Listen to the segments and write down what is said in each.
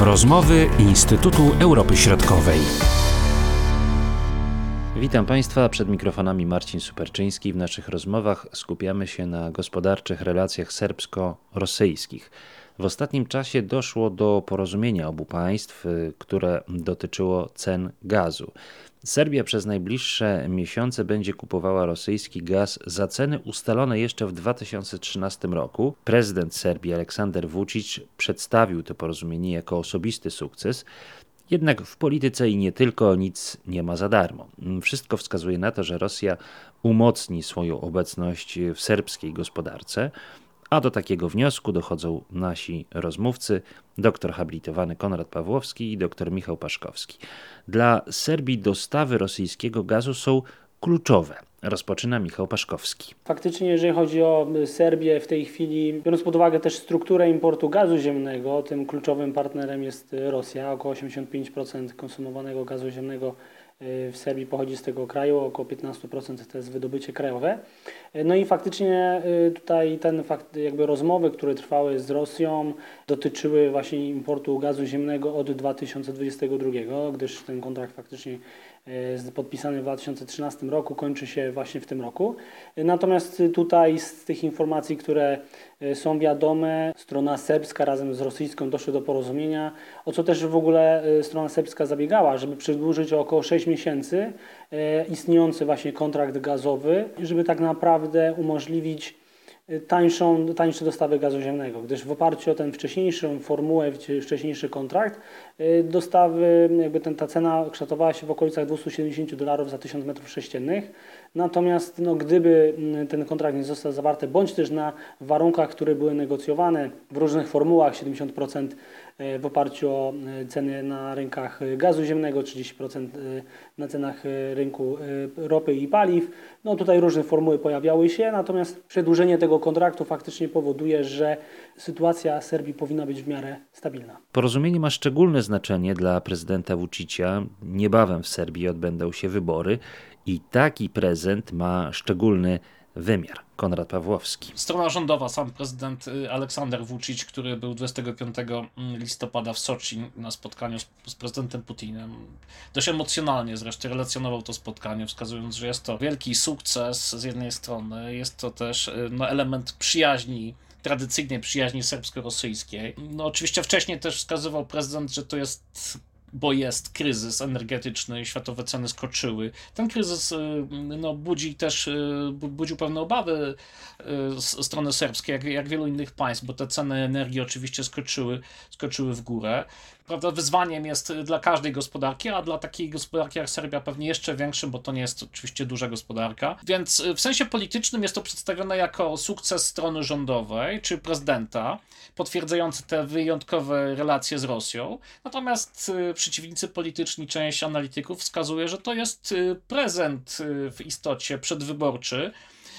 Rozmowy Instytutu Europy Środkowej. Witam Państwa, przed mikrofonami Marcin Superczyński. W naszych rozmowach skupiamy się na gospodarczych relacjach serbsko-rosyjskich. W ostatnim czasie doszło do porozumienia obu państw, które dotyczyło cen gazu. Serbia przez najbliższe miesiące będzie kupowała rosyjski gaz za ceny ustalone jeszcze w 2013 roku. Prezydent Serbii Aleksander Vucic przedstawił to porozumienie jako osobisty sukces. Jednak w polityce i nie tylko nic nie ma za darmo. Wszystko wskazuje na to, że Rosja umocni swoją obecność w serbskiej gospodarce. A do takiego wniosku dochodzą nasi rozmówcy, doktor habilitowany Konrad Pawłowski i dr Michał Paszkowski. Dla Serbii dostawy rosyjskiego gazu są kluczowe. Rozpoczyna Michał Paszkowski. Faktycznie, jeżeli chodzi o Serbię w tej chwili, biorąc pod uwagę też strukturę importu gazu ziemnego, tym kluczowym partnerem jest Rosja. Około 85% konsumowanego gazu ziemnego w Serbii pochodzi z tego kraju, około 15% to jest wydobycie krajowe. No i faktycznie y, tutaj ten fakt, jakby rozmowy, które trwały z Rosją, dotyczyły właśnie importu gazu ziemnego od 2022, gdyż ten kontrakt faktycznie y, podpisany w 2013 roku kończy się właśnie w tym roku. Natomiast tutaj z tych informacji, które y, są wiadome, strona serbska razem z rosyjską doszły do porozumienia, o co też w ogóle strona serbska zabiegała, żeby przedłużyć o około 6 miesięcy istniejący właśnie kontrakt gazowy, żeby tak naprawdę umożliwić tańszą, tańsze dostawy gazu ziemnego, gdyż w oparciu o ten wcześniejszą formułę, wcześniejszy kontrakt, y, dostawy, jakby ten, ta cena kształtowała się w okolicach 270 dolarów za 1000 metrów sześciennych. Natomiast no, gdyby mm, ten kontrakt nie został zawarty, bądź też na warunkach, które były negocjowane w różnych formułach, 70% e, w oparciu o e, ceny na rynkach gazu ziemnego, 30% e, na cenach rynku ropy i paliw, no tutaj różne formuły pojawiały się, natomiast przedłużenie tego kontraktu faktycznie powoduje, że sytuacja Serbii powinna być w miarę stabilna. Porozumienie ma szczególne znaczenie dla prezydenta Vucicia. Niebawem w Serbii odbędą się wybory i taki prezent ma szczególny wymiar. Konrad Pawłowski. Strona rządowa, sam prezydent y, Aleksander Vucic, który był 25 listopada w Soczi na spotkaniu z, z, prezydentem Putinem. Dość emocjonalnie zresztą relacjonował to spotkanie, wskazując, że jest to wielki sukces z jednej strony, jest to też y, no, element przyjaźni tradycyjnej przyjaźni serbsko-rosyjskiej. No oczywiście wcześniej też wskazywał prezydent, że to jest bo jest kryzys energetyczny, światowe ceny skoczyły. Ten kryzys y, no, budzi też, y, budził pewne obawy y, strony serbskiej, jak, jak wielu innych państw, bo te ceny energii oczywiście skoczyły, skoczyły w górę prawda, wyzwaniem jest dla każdej gospodarki, a dla takiej gospodarki jak Serbia pewnie jeszcze większym, bo to nie jest oczywiście duża gospodarka. Więc y, w sensie politycznym jest to przedstawione jako sukces strony rządowej czy prezydenta, potwierdzający te wyjątkowe relacje z Rosją. Natomiast y, przeciwnicy polityczni, część analityków wskazuje, że to jest y, prezent w istocie przedwyborczy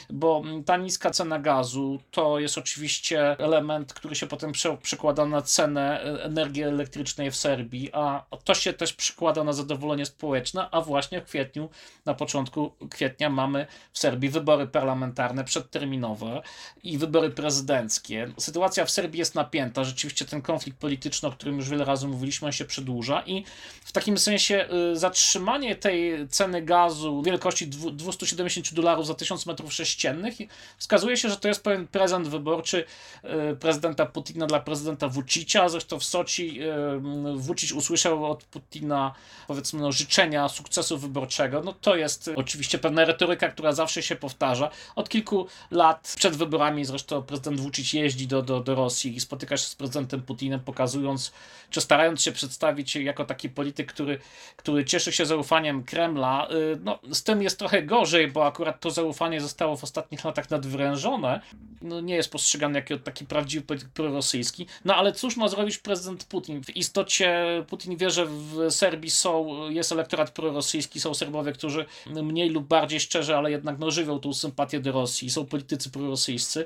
bo ta niska cena gazu to jest oczywiście element, który się potem przekłada na cenę e, energii elektrycznej w Serbii, a to się też przekłada na zadowolenie społeczne, a właśnie w kwietniu, na początku kwietnia mamy w Serbii wybory parlamentarne przedterminowe i wybory prezydenckie. Sytuacja w Serbii jest napięta, rzeczywiście ten konflikt polityczny, o którym już wiele razy mówiliśmy, się przedłuża i w takim sensie y, zatrzymanie tej ceny gazu wielkości 270 dolarów za 1000 metrów sześciennych ściennych i wskazuje się, że to jest pewien prezent wyborczy e, prezydenta Putina dla prezydenta Vucicia. Zresztą w Soci e, Vucic usłyszał od Putina powiedzmy no, życzenia sukcesu wyborczego. No to jest oczywiście pewna retoryka, która zawsze się powtarza. Od kilku lat przed wyborami zresztą prezydent Vucic jeździ do, do, do Rosji i spotyka się z prezydentem Putinem, pokazując, czy starając się przedstawić jako taki polityk, który, który cieszy się zaufaniem Kremla. E, no, z tym jest trochę gorzej, bo akurat to zaufanie zostało w ostatnich latach nadwyrężone, no nie jest postrzegany jako taki prawdziwy polityk prorosyjski. No ale cóż ma zrobić prezydent Putin? W istocie Putin wie, że w Serbii są, jest elektorat prorosyjski, są Serbowie, którzy mniej lub bardziej szczerze, ale jednak no, żywią tą sympatię do Rosji, są politycy prorosyjscy.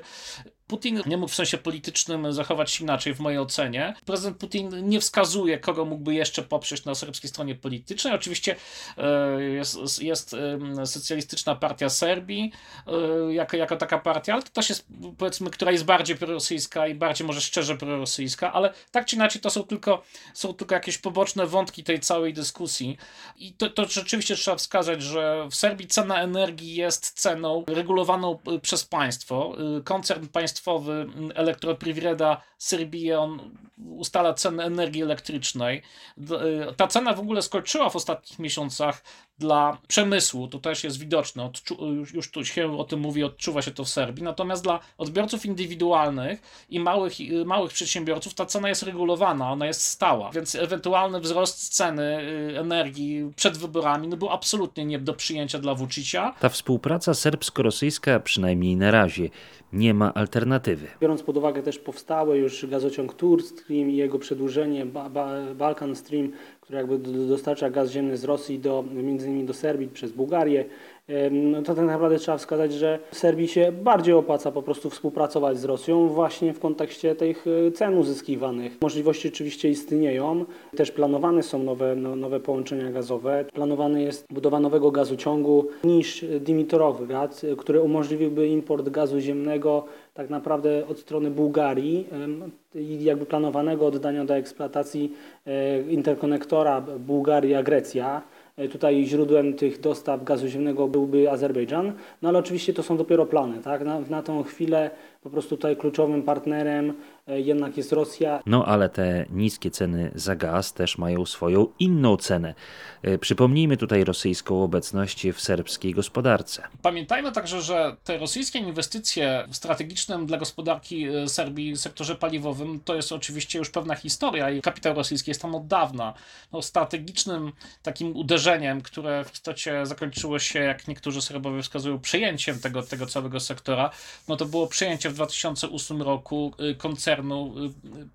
Putin nie mógł w sensie politycznym zachować się inaczej w mojej ocenie. Prezydent Putin nie wskazuje, kogo mógłby jeszcze poprzeć na serbskiej stronie politycznej. Oczywiście e, jest, jest e, socjalistyczna partia Serbii e, jako, jako taka partia, ale to też jest powiedzmy, która jest bardziej prorosyjska i bardziej może szczerze prorosyjska, ale tak czy inaczej to są tylko, są tylko jakieś poboczne wątki tej całej dyskusji. I to, to rzeczywiście trzeba wskazać, że w Serbii cena energii jest ceną regulowaną przez państwo. Koncern państwowy Elektroprivreda Serbii on ustala cenę energii elektrycznej. Ta cena w ogóle skoczyła w ostatnich miesiącach dla przemysłu, to też jest widoczne, Odczu- już tu się o tym mówi, odczuwa się to w Serbii, natomiast dla odbiorców indywidualnych i małych, małych przedsiębiorców ta cena jest regulowana, ona jest stała, więc ewentualny wzrost ceny y, energii przed wyborami no był absolutnie nie do przyjęcia dla Vučića. Ta współpraca serbsko-rosyjska, przynajmniej na razie, nie ma alternatywy. Biorąc pod uwagę też powstały już gazociąg Turk Stream i jego przedłużenie ba ba Balkan Stream, jakby dostarcza gaz ziemny z Rosji do, między innymi do Serbii przez Bułgarię, no to tak naprawdę trzeba wskazać, że Serbii się bardziej opłaca po prostu współpracować z Rosją właśnie w kontekście tych e, cen uzyskiwanych. Możliwości oczywiście istnieją, też planowane są nowe, no, nowe połączenia gazowe. Planowany jest budowa nowego gazociągu niż Dimitorowy gaz, który umożliwiłby import gazu ziemnego tak naprawdę od strony Bułgarii i jakby planowanego oddania do eksploatacji e, interkonektora Bułgaria-Grecja. E, tutaj źródłem tych dostaw gazu ziemnego byłby Azerbejdżan, no ale oczywiście to są dopiero plany. Tak? Na, na tą chwilę po prostu tutaj kluczowym partnerem jednak jest Rosja. No ale te niskie ceny za gaz też mają swoją inną cenę. E, przypomnijmy tutaj rosyjską obecność w serbskiej gospodarce. Pamiętajmy także, że te rosyjskie inwestycje w strategicznym dla gospodarki e, Serbii sektorze paliwowym to jest oczywiście już pewna historia i kapitał rosyjski jest tam od dawna. No, strategicznym takim uderzeniem, które w istocie zakończyło się, jak niektórzy Serbowie wskazują, przejęciem tego, tego całego sektora, no to było przejęcie w 2008 roku y, koncernu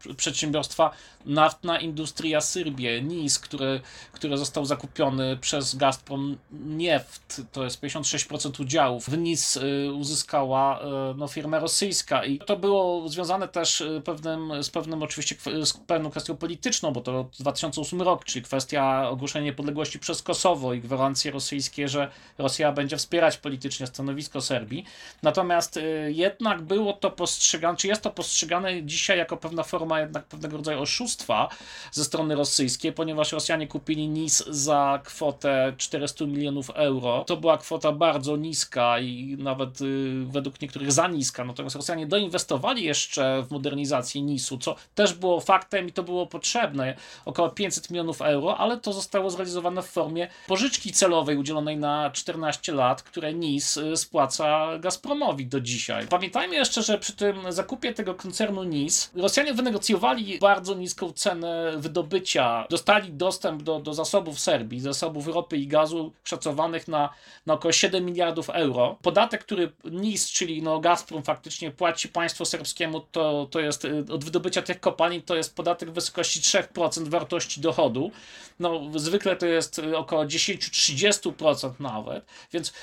y, przedsiębiorstwa Naftna Industria Syrbie, NIS, który, który został zakupiony przez Gazprom Nieft, to jest 56% udziałów. W NIS y, uzyskała no, firma rosyjska i to było związane też pewnym, z pewnym oczywiście z pewną kwestią polityczną, bo to 2008 rok, czyli kwestia ogłoszenia niepodległości przez Kosowo i gwarancje rosyjskie, że Rosja będzie wspierać politycznie stanowisko Serbii. Natomiast jednak było to postrzegane, czy jest to postrzegane dzisiaj jako pewna forma jednak pewnego rodzaju oszustwa ze strony rosyjskiej, ponieważ Rosjanie kupili NIS za kwotę 400 milionów euro. To była kwota bardzo niska i nawet y, według niektórych za niska. Natomiast Rosjanie doinwestowali jeszcze w modernizację NIS-u, co też było faktem i to było potrzebne. Około 500 milionów euro, ale to zostało zrealizowane w formie pożyczki celowej udzielonej na 14 lat, które NIS y, spłaca Gazpromowi do dzisiaj. Pamiętajmy jeszcze, że przy tym zakupie tego koncernu NIS Rosjanie wynegocjowali bardzo niską cenę wydobycia. Dostali dostęp do, do zasobów Serbii, zasobów ropy i gazu szacowanych na, na około 7 miliardów euro. Podatek, który NIS, czyli no Gazprom faktycznie płaci państwu serbskiemu, to, to jest y, od wydobycia tych kopalin, to jest podatek w wysokości 3% wartości dochodu. No, zwykle to jest y, około 10-30% nawet, więc y,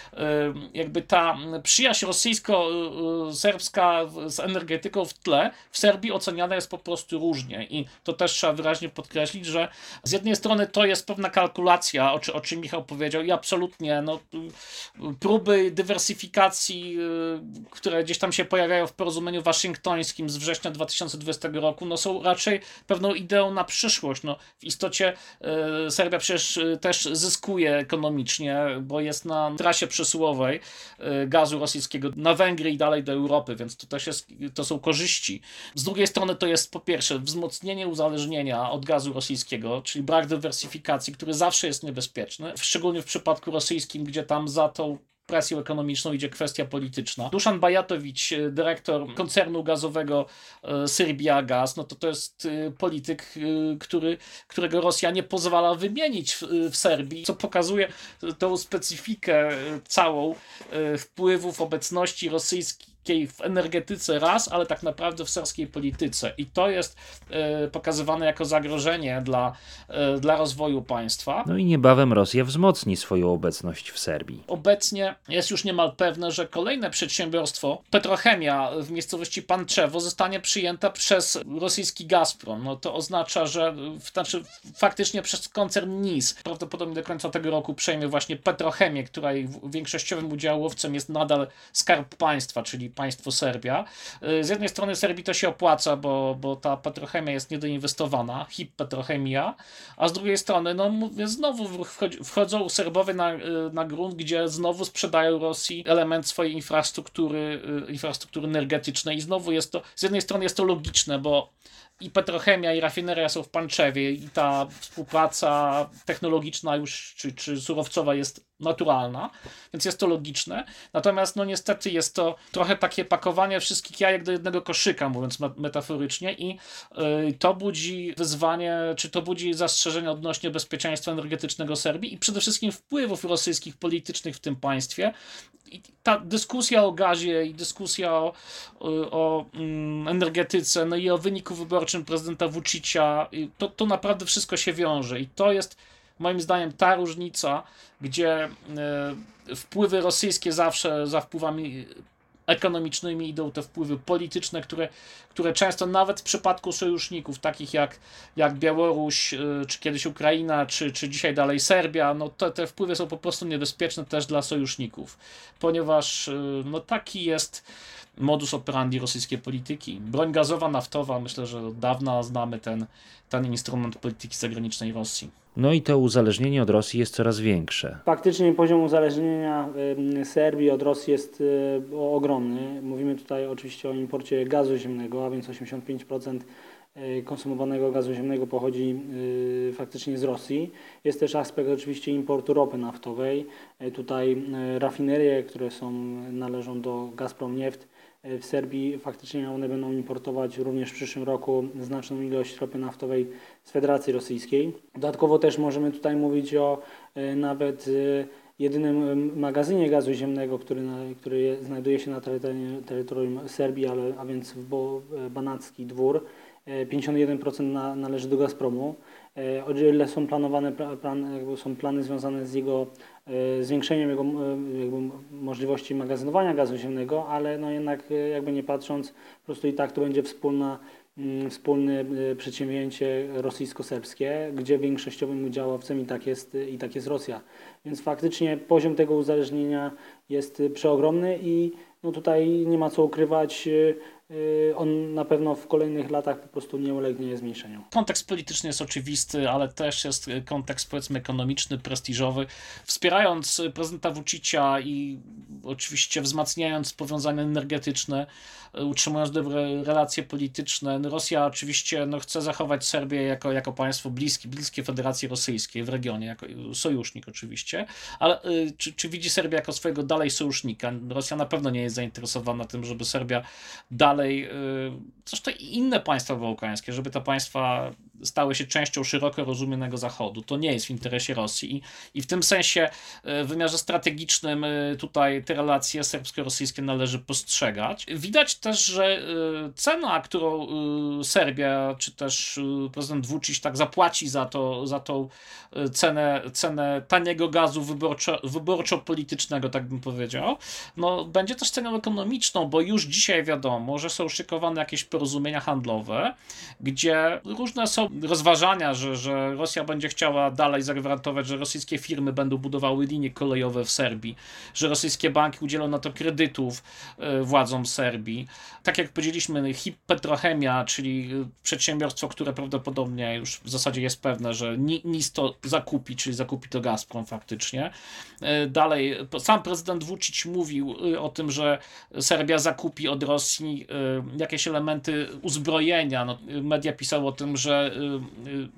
jakby ta przyjaźń rosyjsko-serbska z energetyką w tle w Serbii oceniana jest po prostu różnie i to też trzeba wyraźnie podkreślić, że z jednej strony to jest pewna kalkulacja, o, czy, o czym Michał powiedział i absolutnie no, próby dywersyfikacji, y, które gdzieś tam się pojawiają w porozumieniu waszyngtońskim z września 2020 roku, no są raczej pewną ideą na przyszłość. No, w istocie y, Serbia przecież y, też zyskuje ekonomicznie, bo jest na trasie przesyłowej gazu rosyjskiego na Węgry i dalej do Europy, więc to też jest, to są korzyści. Z drugiej strony to jest po pierwsze wzmocnienie uzależnienia od gazu rosyjskiego, czyli brak dywersyfikacji, który zawsze jest niebezpieczny, szczególnie w przypadku rosyjskim, gdzie tam za tą presją ekonomiczną idzie kwestia polityczna. Duszan Bajatowicz, dyrektor koncernu gazowego e, Syrbia Gaz, no to to jest e, polityk, e, który, którego Rosja nie pozwala wymienić w, w Serbii, co pokazuje tą specyfikę całą wpływów obecności rosyjskiej w energetyce raz, ale tak naprawdę w serskiej polityce. I to jest e, pokazywane jako zagrożenie dla, e, dla rozwoju państwa. No i niebawem Rosja wzmocni swoją obecność w Serbii. Obecnie jest już niemal pewne, że kolejne przedsiębiorstwo, petrochemia w miejscowości Panczewo, zostanie przyjęta przez rosyjski Gazprom. No to oznacza, że znaczy faktycznie przez koncern NIS prawdopodobnie do końca tego roku przejmie właśnie petrochemię, której większościowym udziałowcem jest nadal Skarb Państwa, czyli państwo Serbia. Z jednej strony Serbii to się opłaca, bo, bo ta petrochemia jest niedoinwestowana, hip petrochemia, a z drugiej strony, no mówię, znowu wchodzą Serbowie na, na grunt, gdzie znowu sprzedają Rosji element swojej infrastruktury, infrastruktury energetycznej i znowu jest to, z jednej strony jest to logiczne, bo i petrochemia, i rafineria są w Panczewie i ta współpraca technologiczna już, czy, czy surowcowa jest naturalna, więc jest to logiczne. Natomiast no niestety jest to trochę takie pakowanie wszystkich jajek do jednego koszyka, mówiąc metaforycznie i yy, to budzi wyzwanie, czy to budzi zastrzeżenia odnośnie bezpieczeństwa energetycznego Serbii i przede wszystkim wpływów rosyjskich politycznych w tym państwie. I ta dyskusja o gazie i dyskusja o, o mm, energetyce, no i o wyniku wyborczym prezydenta Vucicia, to, to naprawdę wszystko się wiąże. I to jest moim zdaniem ta różnica, gdzie e, wpływy rosyjskie zawsze za wpływami ekonomicznymi idą te wpływy polityczne, które, które często nawet w przypadku sojuszników, takich jak, jak Białoruś, e, czy kiedyś Ukraina, czy, czy dzisiaj dalej Serbia, no te, te wpływy są po prostu niebezpieczne też dla sojuszników, ponieważ e, no taki jest modus operandi rosyjskiej polityki. Broń gazowa, naftowa, myślę, że od dawna znamy ten, ten instrument polityki zagranicznej Rosji. No i to uzależnienie od Rosji jest coraz większe. Faktycznie poziom uzależnienia Serbii od Rosji jest e, ogromny. Mówimy tutaj oczywiście o imporcie gazu ziemnego, a więc 85% e, konsumowanego gazu ziemnego pochodzi e, faktycznie z Rosji. Jest też aspekt oczywiście importu ropy naftowej. Tutaj rafinerie, które są, należą do Gazprom Nieft, w Serbii faktycznie one będą importować również w przyszłym roku znaczną ilość ropy naftowej z Federacji Rosyjskiej. Dodatkowo też możemy tutaj mówić o e, nawet e, jedynym magazynie gazu ziemnego, który, który znajduje się na terytorium Serbii, ale, a więc w e, Banacki Dwór. 51% na, należy do Gazpromu. O ile są planowane plan, są plany związane z jego E, zwiększeniem jego e, możliwości magazynowania gazu ziemnego, ale no jednak e, jakby nie patrząc, po prostu i tak to będzie wspólna, mm, wspólne przedsięwzięcie rosyjsko-serbskie, gdzie większościowym udziałowcem i tak, jest, i tak jest Rosja. Więc faktycznie poziom tego uzależnienia jest przeogromny i no tutaj nie ma co ukrywać, on na pewno w kolejnych latach po prostu nie ulegnie zmniejszeniu. Kontekst polityczny jest oczywisty, ale też jest kontekst powiedzmy ekonomiczny, prestiżowy. Wspierając prezydenta Vucicia i oczywiście wzmacniając powiązania energetyczne, utrzymując dobre relacje polityczne, Rosja oczywiście no, chce zachować Serbię jako, jako państwo bliskie, bliskie Federacji Rosyjskiej w regionie, jako sojusznik oczywiście, ale y, czy, czy widzi Serbię jako swojego dalej sojusznika? Rosja na pewno nie jest zainteresowana tym, żeby Serbia dalej dalej, y, zresztą inne państwa bałkańskie, żeby te państwa stały się częścią szeroko rozumianego Zachodu. To nie jest w interesie Rosji. I, i w tym sensie, y, w wymiarze strategicznym, y, tutaj te relacje serbsko-rosyjskie należy postrzegać. Widać też, że cena, którą Serbia, czy też prezydent Vucic tak zapłaci za, to, za tą cenę, cenę taniego gazu wyborczo, wyborczo-politycznego, tak bym powiedział, no, będzie też ceną ekonomiczną, bo już dzisiaj wiadomo, że są szykowane jakieś porozumienia handlowe, gdzie różne są rozważania, że, że Rosja będzie chciała dalej zagwarantować, że rosyjskie firmy będą budowały linie kolejowe w Serbii, że rosyjskie banki udzielą na to kredytów e, władzom Serbii. Tak jak powiedzieliśmy, HIP Petrochemia, czyli przedsiębiorstwo, które prawdopodobnie już w zasadzie jest pewne, że NIS to zakupi, czyli zakupi to Gazprom faktycznie. E, dalej, sam prezydent Vucic mówił e, o tym, że Serbia zakupi od Rosji jakieś elementy uzbrojenia. No, media pisały o tym, że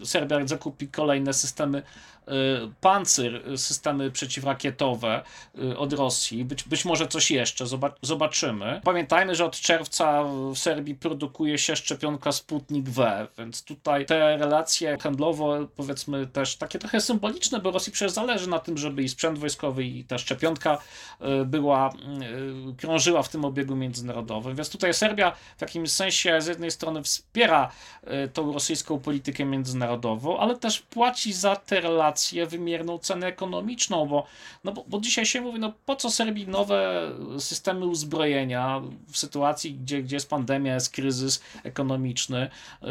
Serbia zakupi kolejne systemy y, Pancyr, y, systemy przeciwrakietowe y, od Rosji, być, być może coś jeszcze, zoba- zobaczymy. Pamiętajmy, że od czerwca w Serbii produkuje się szczepionka Sputnik V, więc tutaj te relacje handlowe, powiedzmy też takie trochę symboliczne, bo Rosji przecież zależy na tym, żeby i sprzęt wojskowy, i ta szczepionka y, była, y, krążyła w tym obiegu międzynarodowym, więc tutaj Serbia w jakimś sensie z jednej strony wspiera y, tą rosyjską politykę międzynarodową, ale też płaci za te relacje wymierną cenę ekonomiczną, bo, no bo, bo dzisiaj się mówi, no po co Serbii nowe systemy uzbrojenia w sytuacji, gdzie, gdzie jest pandemia, jest kryzys ekonomiczny. Y,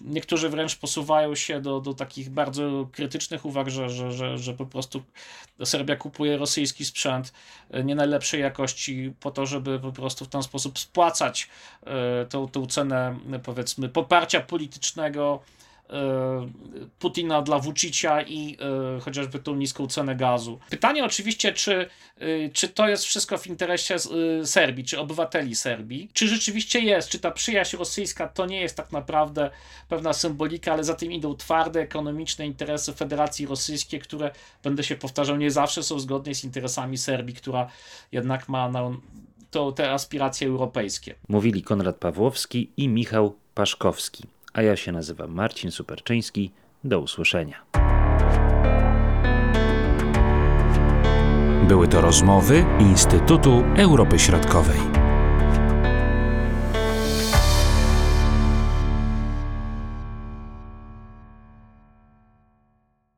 Niektórzy wręcz posuwają się do, do takich bardzo krytycznych uwag, że, że, że, że po prostu Serbia kupuje rosyjski sprzęt y, nie najlepszej jakości po to, żeby po prostu w ten sposób spłacać y, tą, tą cenę, powiedzmy, poparcia politycznego Putina dla Vucicia i y, chociażby tą niską cenę gazu. Pytanie oczywiście, czy, y, czy to jest wszystko w interesie Serbii, czy obywateli Serbii, czy rzeczywiście jest, czy ta przyjaźń rosyjska to nie jest tak naprawdę pewna symbolika, ale za tym idą twarde ekonomiczne interesy Federacji Rosyjskiej, które, będę się powtarzał, nie zawsze są zgodne z interesami Serbii, która jednak ma na, to, te aspiracje europejskie. Mówili Konrad Pawłowski i Michał Paszkowski. A ja się nazywam Marcin Superczyński. Do usłyszenia. Były to rozmowy Instytutu Europy Środkowej.